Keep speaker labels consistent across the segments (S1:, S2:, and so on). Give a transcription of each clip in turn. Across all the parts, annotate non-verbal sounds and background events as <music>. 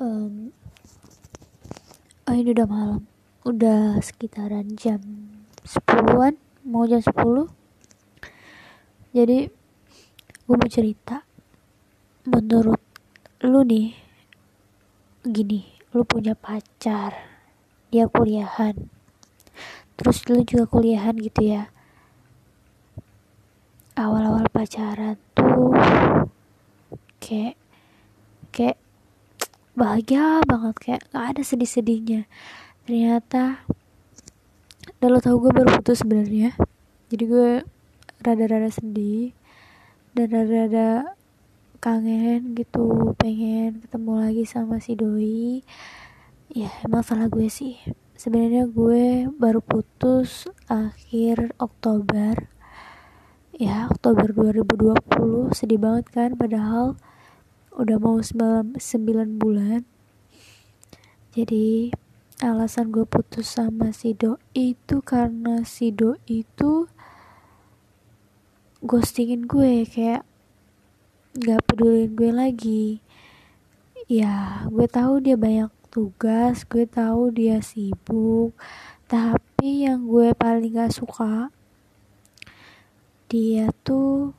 S1: um, oh ini udah malam. Udah sekitaran jam 10-an mau jam 10 jadi gue mau cerita. Menurut lu nih gini lu punya pacar dia kuliahan. Terus lu juga kuliahan gitu ya. Awal-awal pacaran tuh kayak kayak bahagia banget kayak gak ada sedih-sedihnya. Ternyata dan lo tau gue baru putus sebenarnya jadi gue rada-rada sedih dan rada-rada kangen gitu pengen ketemu lagi sama si doi. Ya emang salah gue sih. Sebenarnya gue baru putus akhir Oktober. Ya Oktober 2020 sedih banget kan padahal udah mau 9, 9 bulan. Jadi alasan gue putus sama si doi itu karena si doi itu ghostingin gue kayak gak pedulin gue lagi. Ya gue tahu dia banyak tugas gue tahu dia sibuk tapi yang gue paling gak suka dia tuh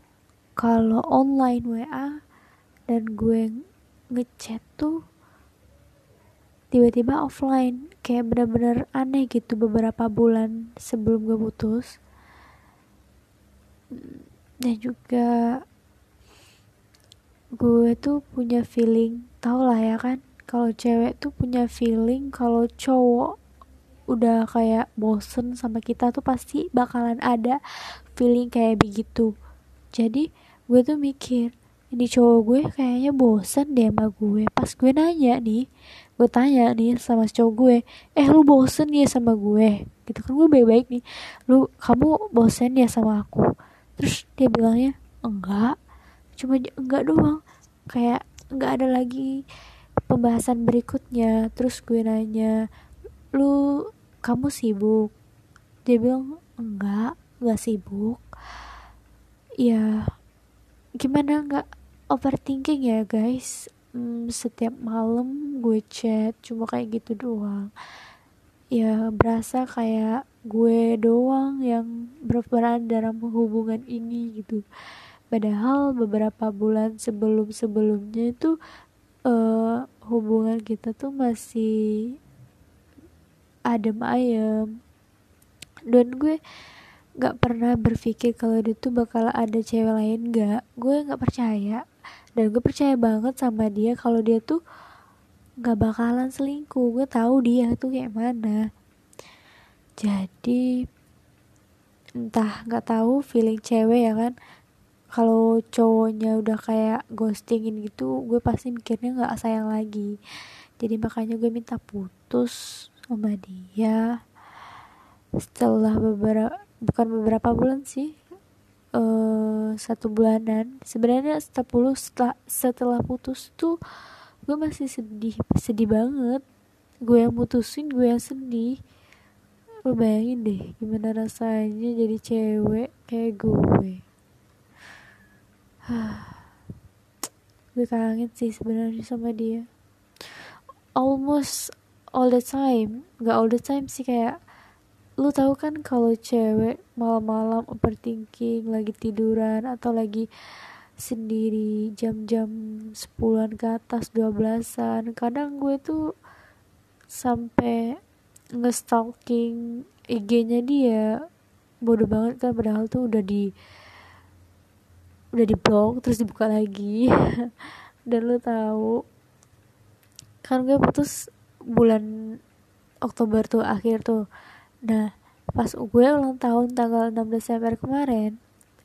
S1: kalau online WA dan gue ngechat tuh tiba-tiba offline. Kayak bener-bener aneh gitu beberapa bulan sebelum gue putus. Dan juga gue tuh punya feeling tau lah ya kan kalau cewek tuh punya feeling kalau cowok udah kayak bosen sama kita tuh pasti bakalan ada feeling kayak begitu. Jadi gue tuh mikir ini cowok gue kayaknya bosen deh sama gue. Pas gue nanya nih gue tanya nih sama cowok gue eh lu bosen ya sama gue? Gitu kan gue baik-baik nih. Lu kamu bosen ya sama aku? Terus dia bilangnya enggak cuma enggak doang. Kayak enggak ada lagi pembahasan berikutnya. Terus gue nanya lu kamu sibuk? Dia bilang enggak enggak sibuk. Ya gimana nggak overthinking ya guys? Hmm, setiap malam gue chat cuma kayak gitu doang. Ya berasa kayak gue doang yang berperan dalam hubungan ini gitu. Padahal beberapa bulan sebelum sebelumnya itu uh, hubungan kita tuh masih adem ayem dan gue gak pernah berpikir kalau dia tuh bakal ada cewek lain gak gue gak percaya. Dan gue percaya banget sama dia kalau dia tuh gak bakalan selingkuh. Gue tahu dia tuh kayak mana. Jadi entah gak tahu feeling cewek ya kan. Kalau cowoknya udah kayak ghostingin gitu gue pasti mikirnya gak sayang lagi. Jadi makanya gue minta putus sama dia. Setelah beberapa bukan beberapa bulan sih uh, satu bulanan. Sebenarnya setelah setelah setelah putus tuh gue masih sedih sedih banget. Gue yang putusin gue yang sedih. Lo bayangin deh gimana rasanya jadi cewek kayak gue. <sighs> Gue kangen sih sebenarnya sama dia. Almost all the time gak all the time sih kayak lu tahu kan kalau cewek malam-malam overthinking lagi tiduran atau lagi sendiri jam-jam sepuluhan ke atas dua belasan kadang gue tuh sampai ngestalking IG-nya dia. Bodoh banget kan padahal tuh udah di udah di blok terus dibuka lagi. <laughs> Dan lu tahu kan gue putus bulan Oktober tuh akhir tuh Nah, pas gue ulang tahun tanggal 6 Desember kemarin,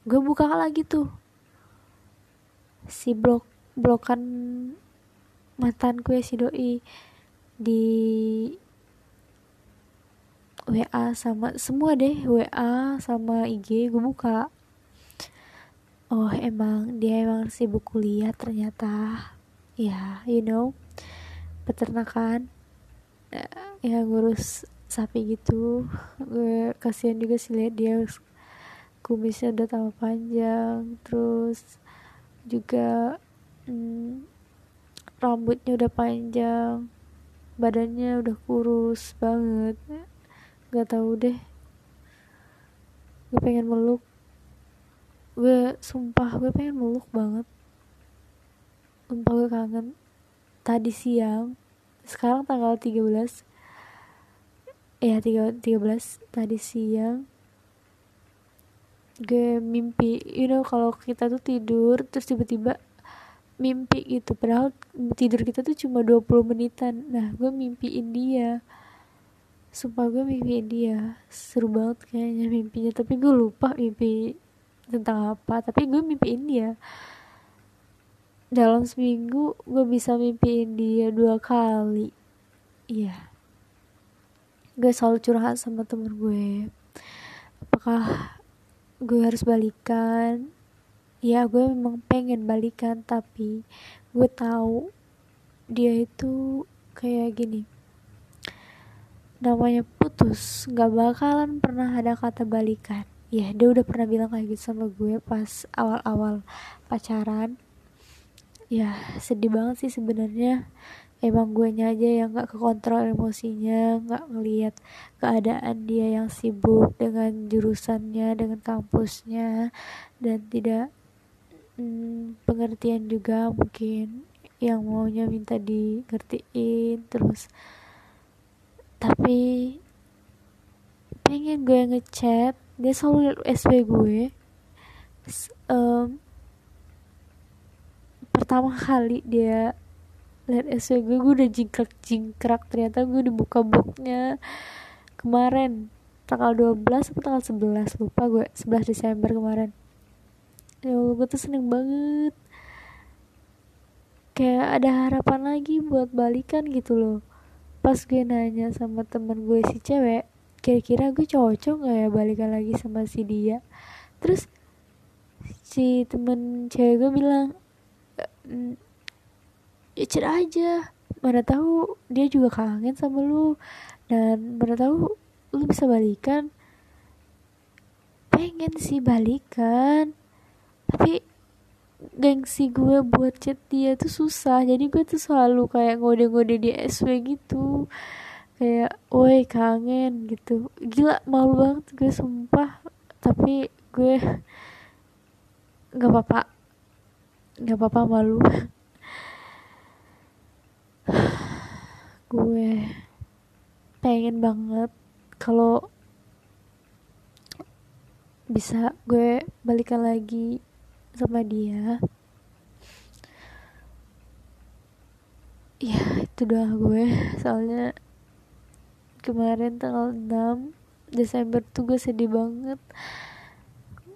S1: gue buka lagi tuh. Si blok blokan mantan gue si doi di WA sama semua deh WA sama IG gue buka. Oh emang dia emang sibuk kuliah ternyata. Ya you know peternakan. Ya ngurus sapi gitu. Gue kasihan juga sih lihat dia kumisnya udah tambah panjang terus juga hmm, rambutnya udah panjang badannya udah kurus banget. Gak tahu deh. Gue pengen meluk. Gue sumpah gue pengen meluk banget. Sumpah gue kangen. Tadi siang sekarang tanggal 13 ya 13 tadi siang. Gue mimpi you know kalau kita tuh tidur terus tiba-tiba mimpi gitu. Padahal tidur kita tuh cuma 20 menitan. Nah gue mimpiin dia. Sumpah gue mimpiin dia. Seru banget kayaknya mimpinya. Tapi gue lupa mimpi tentang apa. Tapi gue mimpiin dia. Dalam seminggu gue bisa mimpiin dia dua kali. Iya gue selalu curhat sama temen gue. Apakah gue harus balikan? Ya gue memang pengen balikan tapi gue tahu dia itu kayak gini. Namanya putus nggak bakalan pernah ada kata balikan. Ya dia udah pernah bilang kayak gitu sama gue pas awal-awal pacaran. Ya sedih banget sih sebenarnya emang gue aja yang nggak kekontrol emosinya nggak ngelihat keadaan dia yang sibuk dengan jurusannya dengan kampusnya dan tidak hmm, pengertian juga mungkin yang maunya minta di ngertiin terus tapi pengen gue ngechat dia selalu liat SW gue. Um, pertama kali dia liat SW gue gue udah jingkrak jingkrak. Ternyata gue dibuka booknya kemarin. Tanggal 12 atau tanggal 11 lupa gue 11 Desember kemarin. Ya Allah gue tuh seneng banget. Kayak ada harapan lagi buat balikan gitu loh. Pas gue nanya sama temen gue si cewek kira-kira gue cocok gak ya balikan lagi sama si dia? Terus si temen cewek gue bilang ya cerah aja. Mana tahu dia juga kangen sama lu. Dan mana tahu lu bisa balikan. Pengen sih balikan. Tapi gengsi gue buat chat dia tuh susah. Jadi gue tuh selalu kayak ngode-ngode di SW gitu. Kayak woi kangen gitu. Gila malu banget gue sumpah. Tapi gue <laughs> nggak apa-apa. Nggak apa-apa malu gue pengen banget kalau bisa gue balikan lagi sama dia. Ya itu doa gue. Soalnya kemarin tanggal 6 Desember tuh gue sedih banget.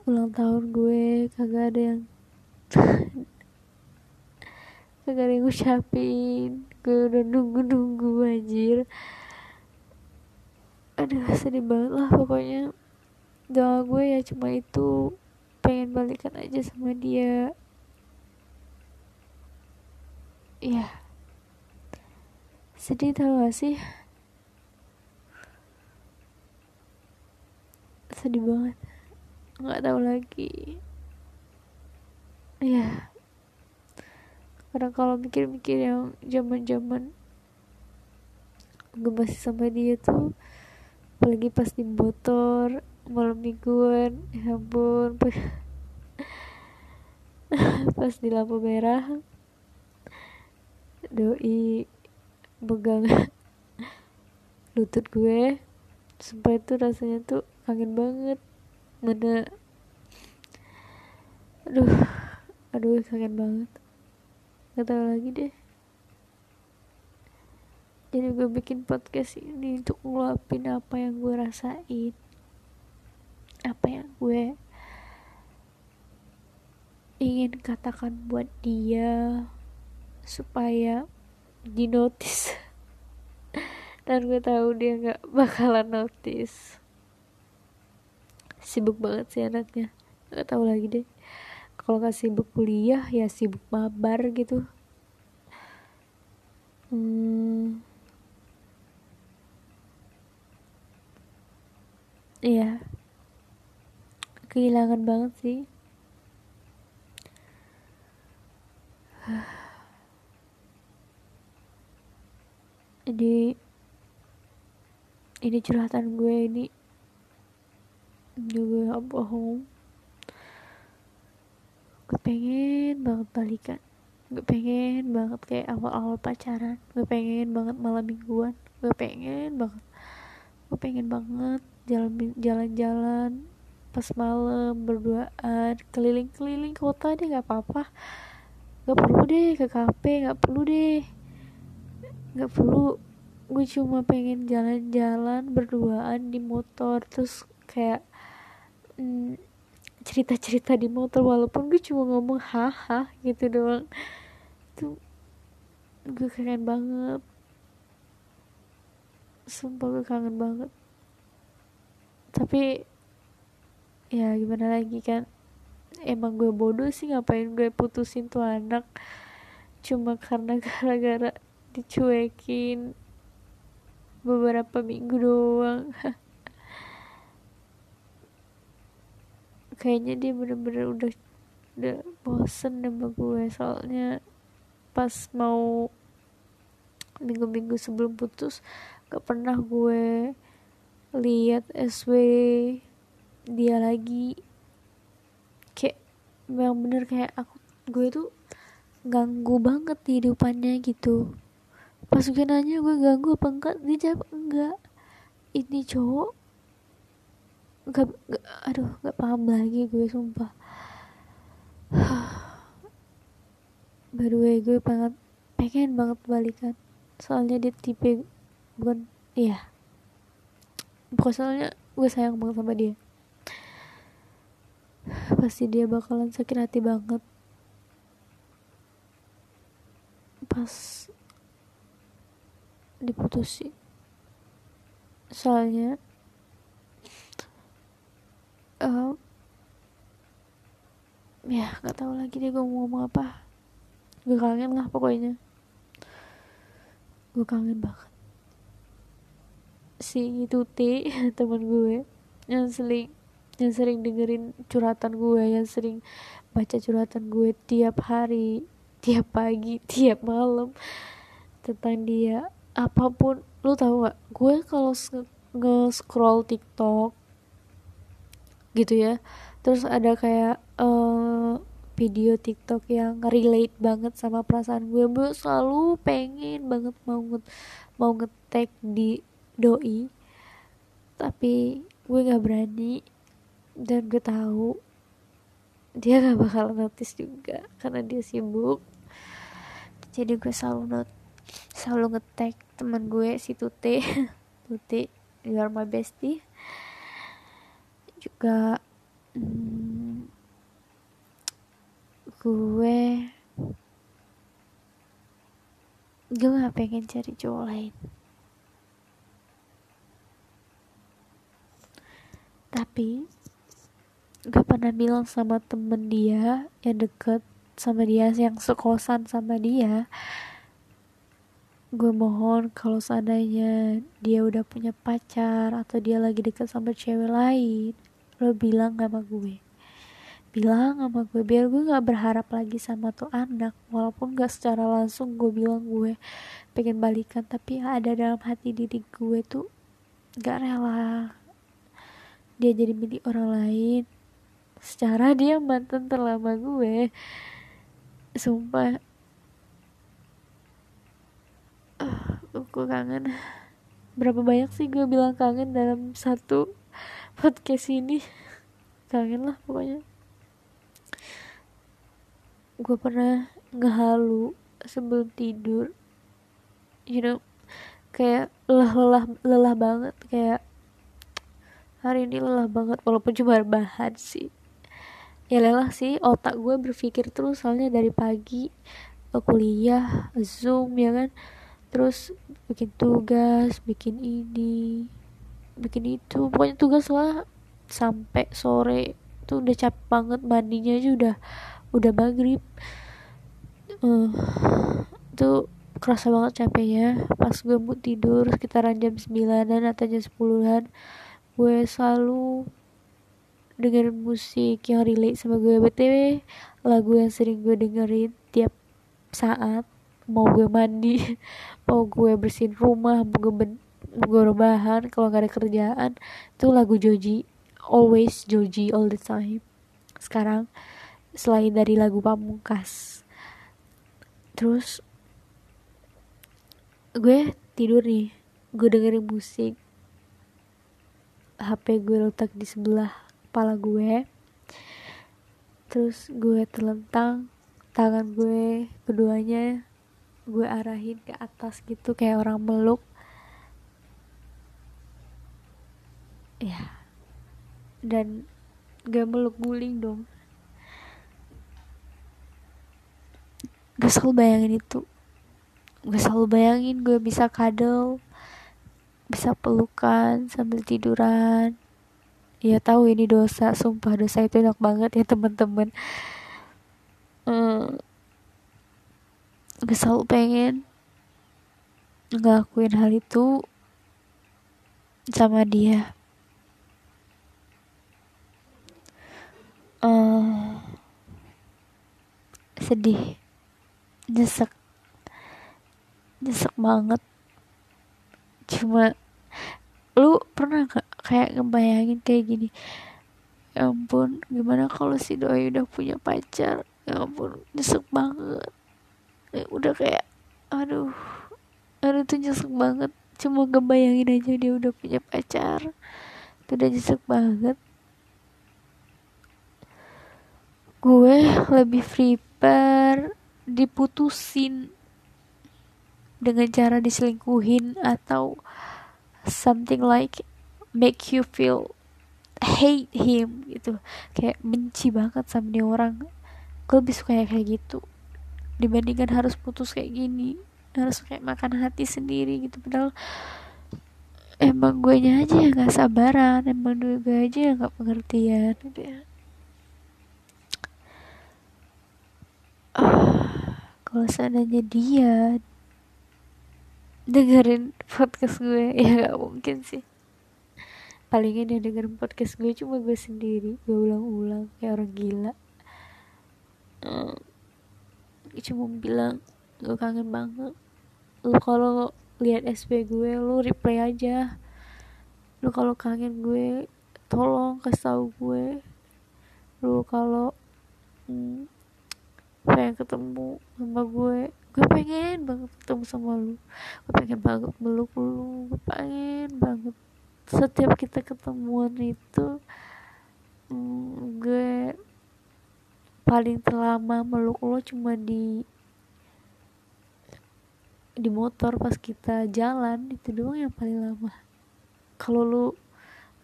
S1: Ulang tahun gue kagak ada yang <laughs> kagak ada yang ngucapin gue udah nunggu-nunggu anjir. Aduh sedih banget lah pokoknya. Doa gue ya cuma itu. Pengen balikan aja sama dia. Ya sedih tau gak sih? Sedih banget. Nggak tahu lagi. Ya karena kalau mikir-mikir yang zaman-zaman gue masih sama dia tuh apalagi pas di motor malam mingguan ya ampun <laughs> pas di lampu merah. Doi pegang <laughs> lutut gue sumpah itu rasanya tuh kangen banget. Mana? Aduh aduh kangen banget gak tau lagi deh. Jadi gue bikin podcast ini untuk ngeluapin apa yang gue rasain. Apa yang gue ingin katakan buat dia supaya di notice <laughs> dan gue tahu dia nggak bakalan notice. Sibuk banget sih anaknya. Nggak tahu lagi deh kalau nggak sibuk kuliah ya sibuk mabar gitu. Hmm. Iya. Kehilangan banget sih. Ini ini curhatan gue ini. Juga bohong pengen banget balikan. Gue pengen banget kayak awal-awal pacaran. Gue pengen banget malam mingguan. Gue pengen banget. Gue pengen banget jalan jalan-jalan pas malam berduaan keliling-keliling kota deh nggak apa-apa. Nggak perlu deh ke kafe nggak perlu deh. Nggak perlu. Gue cuma pengen jalan-jalan berduaan di motor terus kayak mm, cerita-cerita di motor walaupun gue cuma ngomong haha gitu doang. Itu gue kangen banget. Sumpah gue kangen banget. Tapi ya gimana lagi kan? Emang gue bodoh sih ngapain gue putusin tuh anak? Cuma karena <laughs> gara-gara dicuekin beberapa minggu doang <laughs> kayaknya dia bener-bener udah udah bosen sama gue. Soalnya pas mau minggu-minggu sebelum putus gak pernah gue lihat SW dia lagi. Kayak memang bener kayak aku gue tuh ganggu banget di hidupannya gitu. Pas gue nanya gue ganggu apa enggak? Dia jawab enggak. Ini cowok gak, gak aduh gak paham lagi gue sumpah. <sighs> By the way gue banget pengen banget balikan. Soalnya dia tipe bukan iya. Bukan soalnya gue sayang banget sama dia. <sighs> Pasti dia bakalan sakit hati banget. Pas diputusin. Soalnya uh, ya nggak tahu lagi deh gue mau ngomong apa. Gue kangen lah pokoknya. Gue kangen banget. Si Tuti <laughs> teman gue yang sering yang sering dengerin curhatan gue yang sering baca curhatan gue tiap hari tiap pagi <laughs> tiap malam tentang dia. Apa pun lu tahu gak gue kalau nge-scroll TikTok gitu ya. Terus ada kayak uh, video TikTok yang relate banget sama perasaan gue. Gue selalu pengen banget mau nge mau ngetek di doi. Tapi gue nggak berani dan gue tahu dia gak bakal notice juga karena dia sibuk. Jadi gue selalu not selalu ngetek teman gue si Tute. <laughs> Tute you are my bestie juga hmm, gue gue gak pengen cari cowok lain. Tapi gak pernah bilang sama temen dia yang deket sama dia yang sekosan sama dia gue mohon kalau seandainya dia udah punya pacar atau dia lagi deket sama cewek lain lo bilang sama gue. Bilang sama gue biar gue gak berharap lagi sama tuh anak. Walaupun gak secara langsung gue bilang gue pengen balikan tapi ada dalam hati diri gue tuh gak rela. Dia jadi milik orang lain. Secara dia mantan terlama gue. Sumpah. Uh, aku kangen. Berapa banyak sih gue bilang kangen dalam satu podcast ini. Kangen lah pokoknya. Gue pernah ngehalu sebelum tidur. You know kayak lelah lelah lelah banget. Kayak hari ini lelah banget walaupun cuma bahan sih. Ya lelah sih otak gue berpikir terus. Soalnya dari pagi ke kuliah zoom ya kan. Terus bikin tugas bikin ini bikin itu. Pokoknya tugas lah sampai sore tuh udah capek banget mandinya aja udah udah maghrib. Uh, tuh kerasa banget capeknya. Pas gue mau tidur sekitaran jam 9an atau jam 10an gue selalu dengerin musik yang relate sama gue. Btw lagu yang sering gue dengerin tiap saat mau gue mandi <laughs> mau gue bersihin rumah mau gue gue rebahan kalau gak ada kerjaan itu lagu Joji always Joji all the time. Sekarang selain dari lagu pamungkas. Terus gue tidur nih gue dengerin musik HP gue letak di sebelah kepala gue. Terus gue terlentang tangan gue keduanya gue arahin ke atas gitu kayak orang meluk ya dan gak meluk guling dong. Gue selalu bayangin itu. Gue selalu bayangin gue bisa kadal bisa pelukan sambil tiduran. Ya tahu ini dosa sumpah dosa itu enak banget ya teman-teman. Hmm, gue selalu pengen ngelakuin hal itu sama dia uh, sedih nyesek nyesek banget. Cuma lu pernah gak kayak ngebayangin kayak gini? Ya ampun gimana kalau si doi udah punya pacar? Ya ampun nyesek banget. Ya, udah kayak aduh aduh tuh nyesek banget. Cuma ngebayangin aja dia udah punya pacar itu udah nyesek banget gue lebih prepare diputusin dengan cara diselingkuhin atau something like make you feel hate him gitu. Kayak benci banget sama dia orang. Gue lebih suka kayak gitu. Dibandingkan harus putus kayak gini. Harus kayak makan hati sendiri gitu. Padahal emang gue aja yang gak sabaran. Emang gue aja yang gak pengertian gitu ya uh, kalau seandainya dia dengerin podcast gue <laughs> ya gak mungkin sih. Palingnya dia dengerin podcast gue cuma gue sendiri gue ulang-ulang kayak orang gila. Uh, cuma bilang gue kangen banget. Lu kalau lihat SP gue lu reply aja. Lu kalau kangen gue tolong kasih tahu gue. Lu kalau hmm, pengen ketemu sama gue. Gue pengen banget ketemu sama lu. Gue pengen banget meluk lu. Gue pengen banget setiap kita ketemuan itu hmm, gue paling terlama meluk lo cuma di di motor pas kita jalan. Itu doang yang paling lama. Kalau lu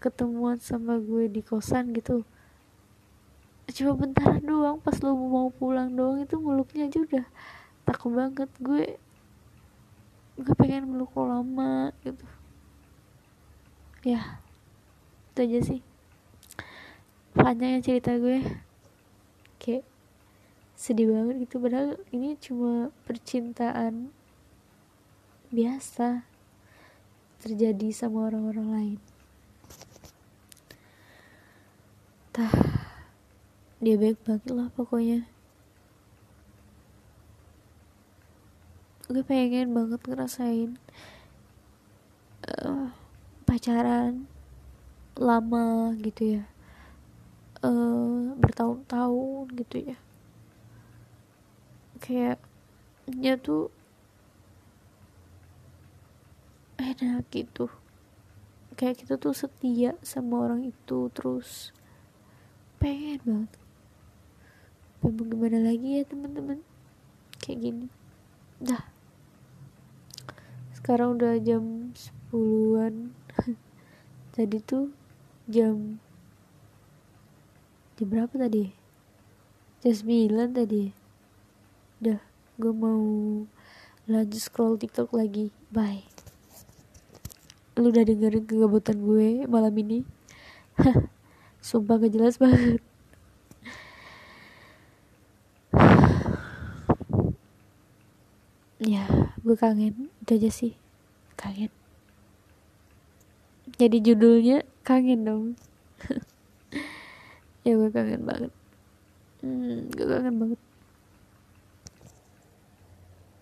S1: ketemuan sama gue di kosan gitu cuma bentar doang. Pas lu mau pulang doang itu meluknya aja udah takut banget gue. Gue pengen meluk lo lama gitu. Ya itu aja sih. Panjangnya cerita gue. Kayak sedih banget gitu. Padahal ini cuma percintaan biasa terjadi sama orang-orang lain. Tah dia baik banget lah pokoknya. Gue pengen banget ngerasain uh, pacaran lama gitu ya. Uh, bertahun-tahun gitu ya. Kayaknya tuh enak gitu. Kayak kita tuh setia sama orang itu terus. Pengen banget tapi gimana lagi ya teman-teman? Kayak gini. Dah. Sekarang udah jam 10-an <laughs> tadi tuh jam jam berapa tadi? Jam 9 tadi. Udah gue mau lanjut scroll tiktok lagi. Bye. Lu udah dengerin kegabutan gue malam ini? <laughs> Sumpah gak jelas banget ya gue kangen. Itu aja sih. Kangen. Jadi judulnya kangen dong. <laughs> Ya gue kangen banget. Hmm, gue kangen banget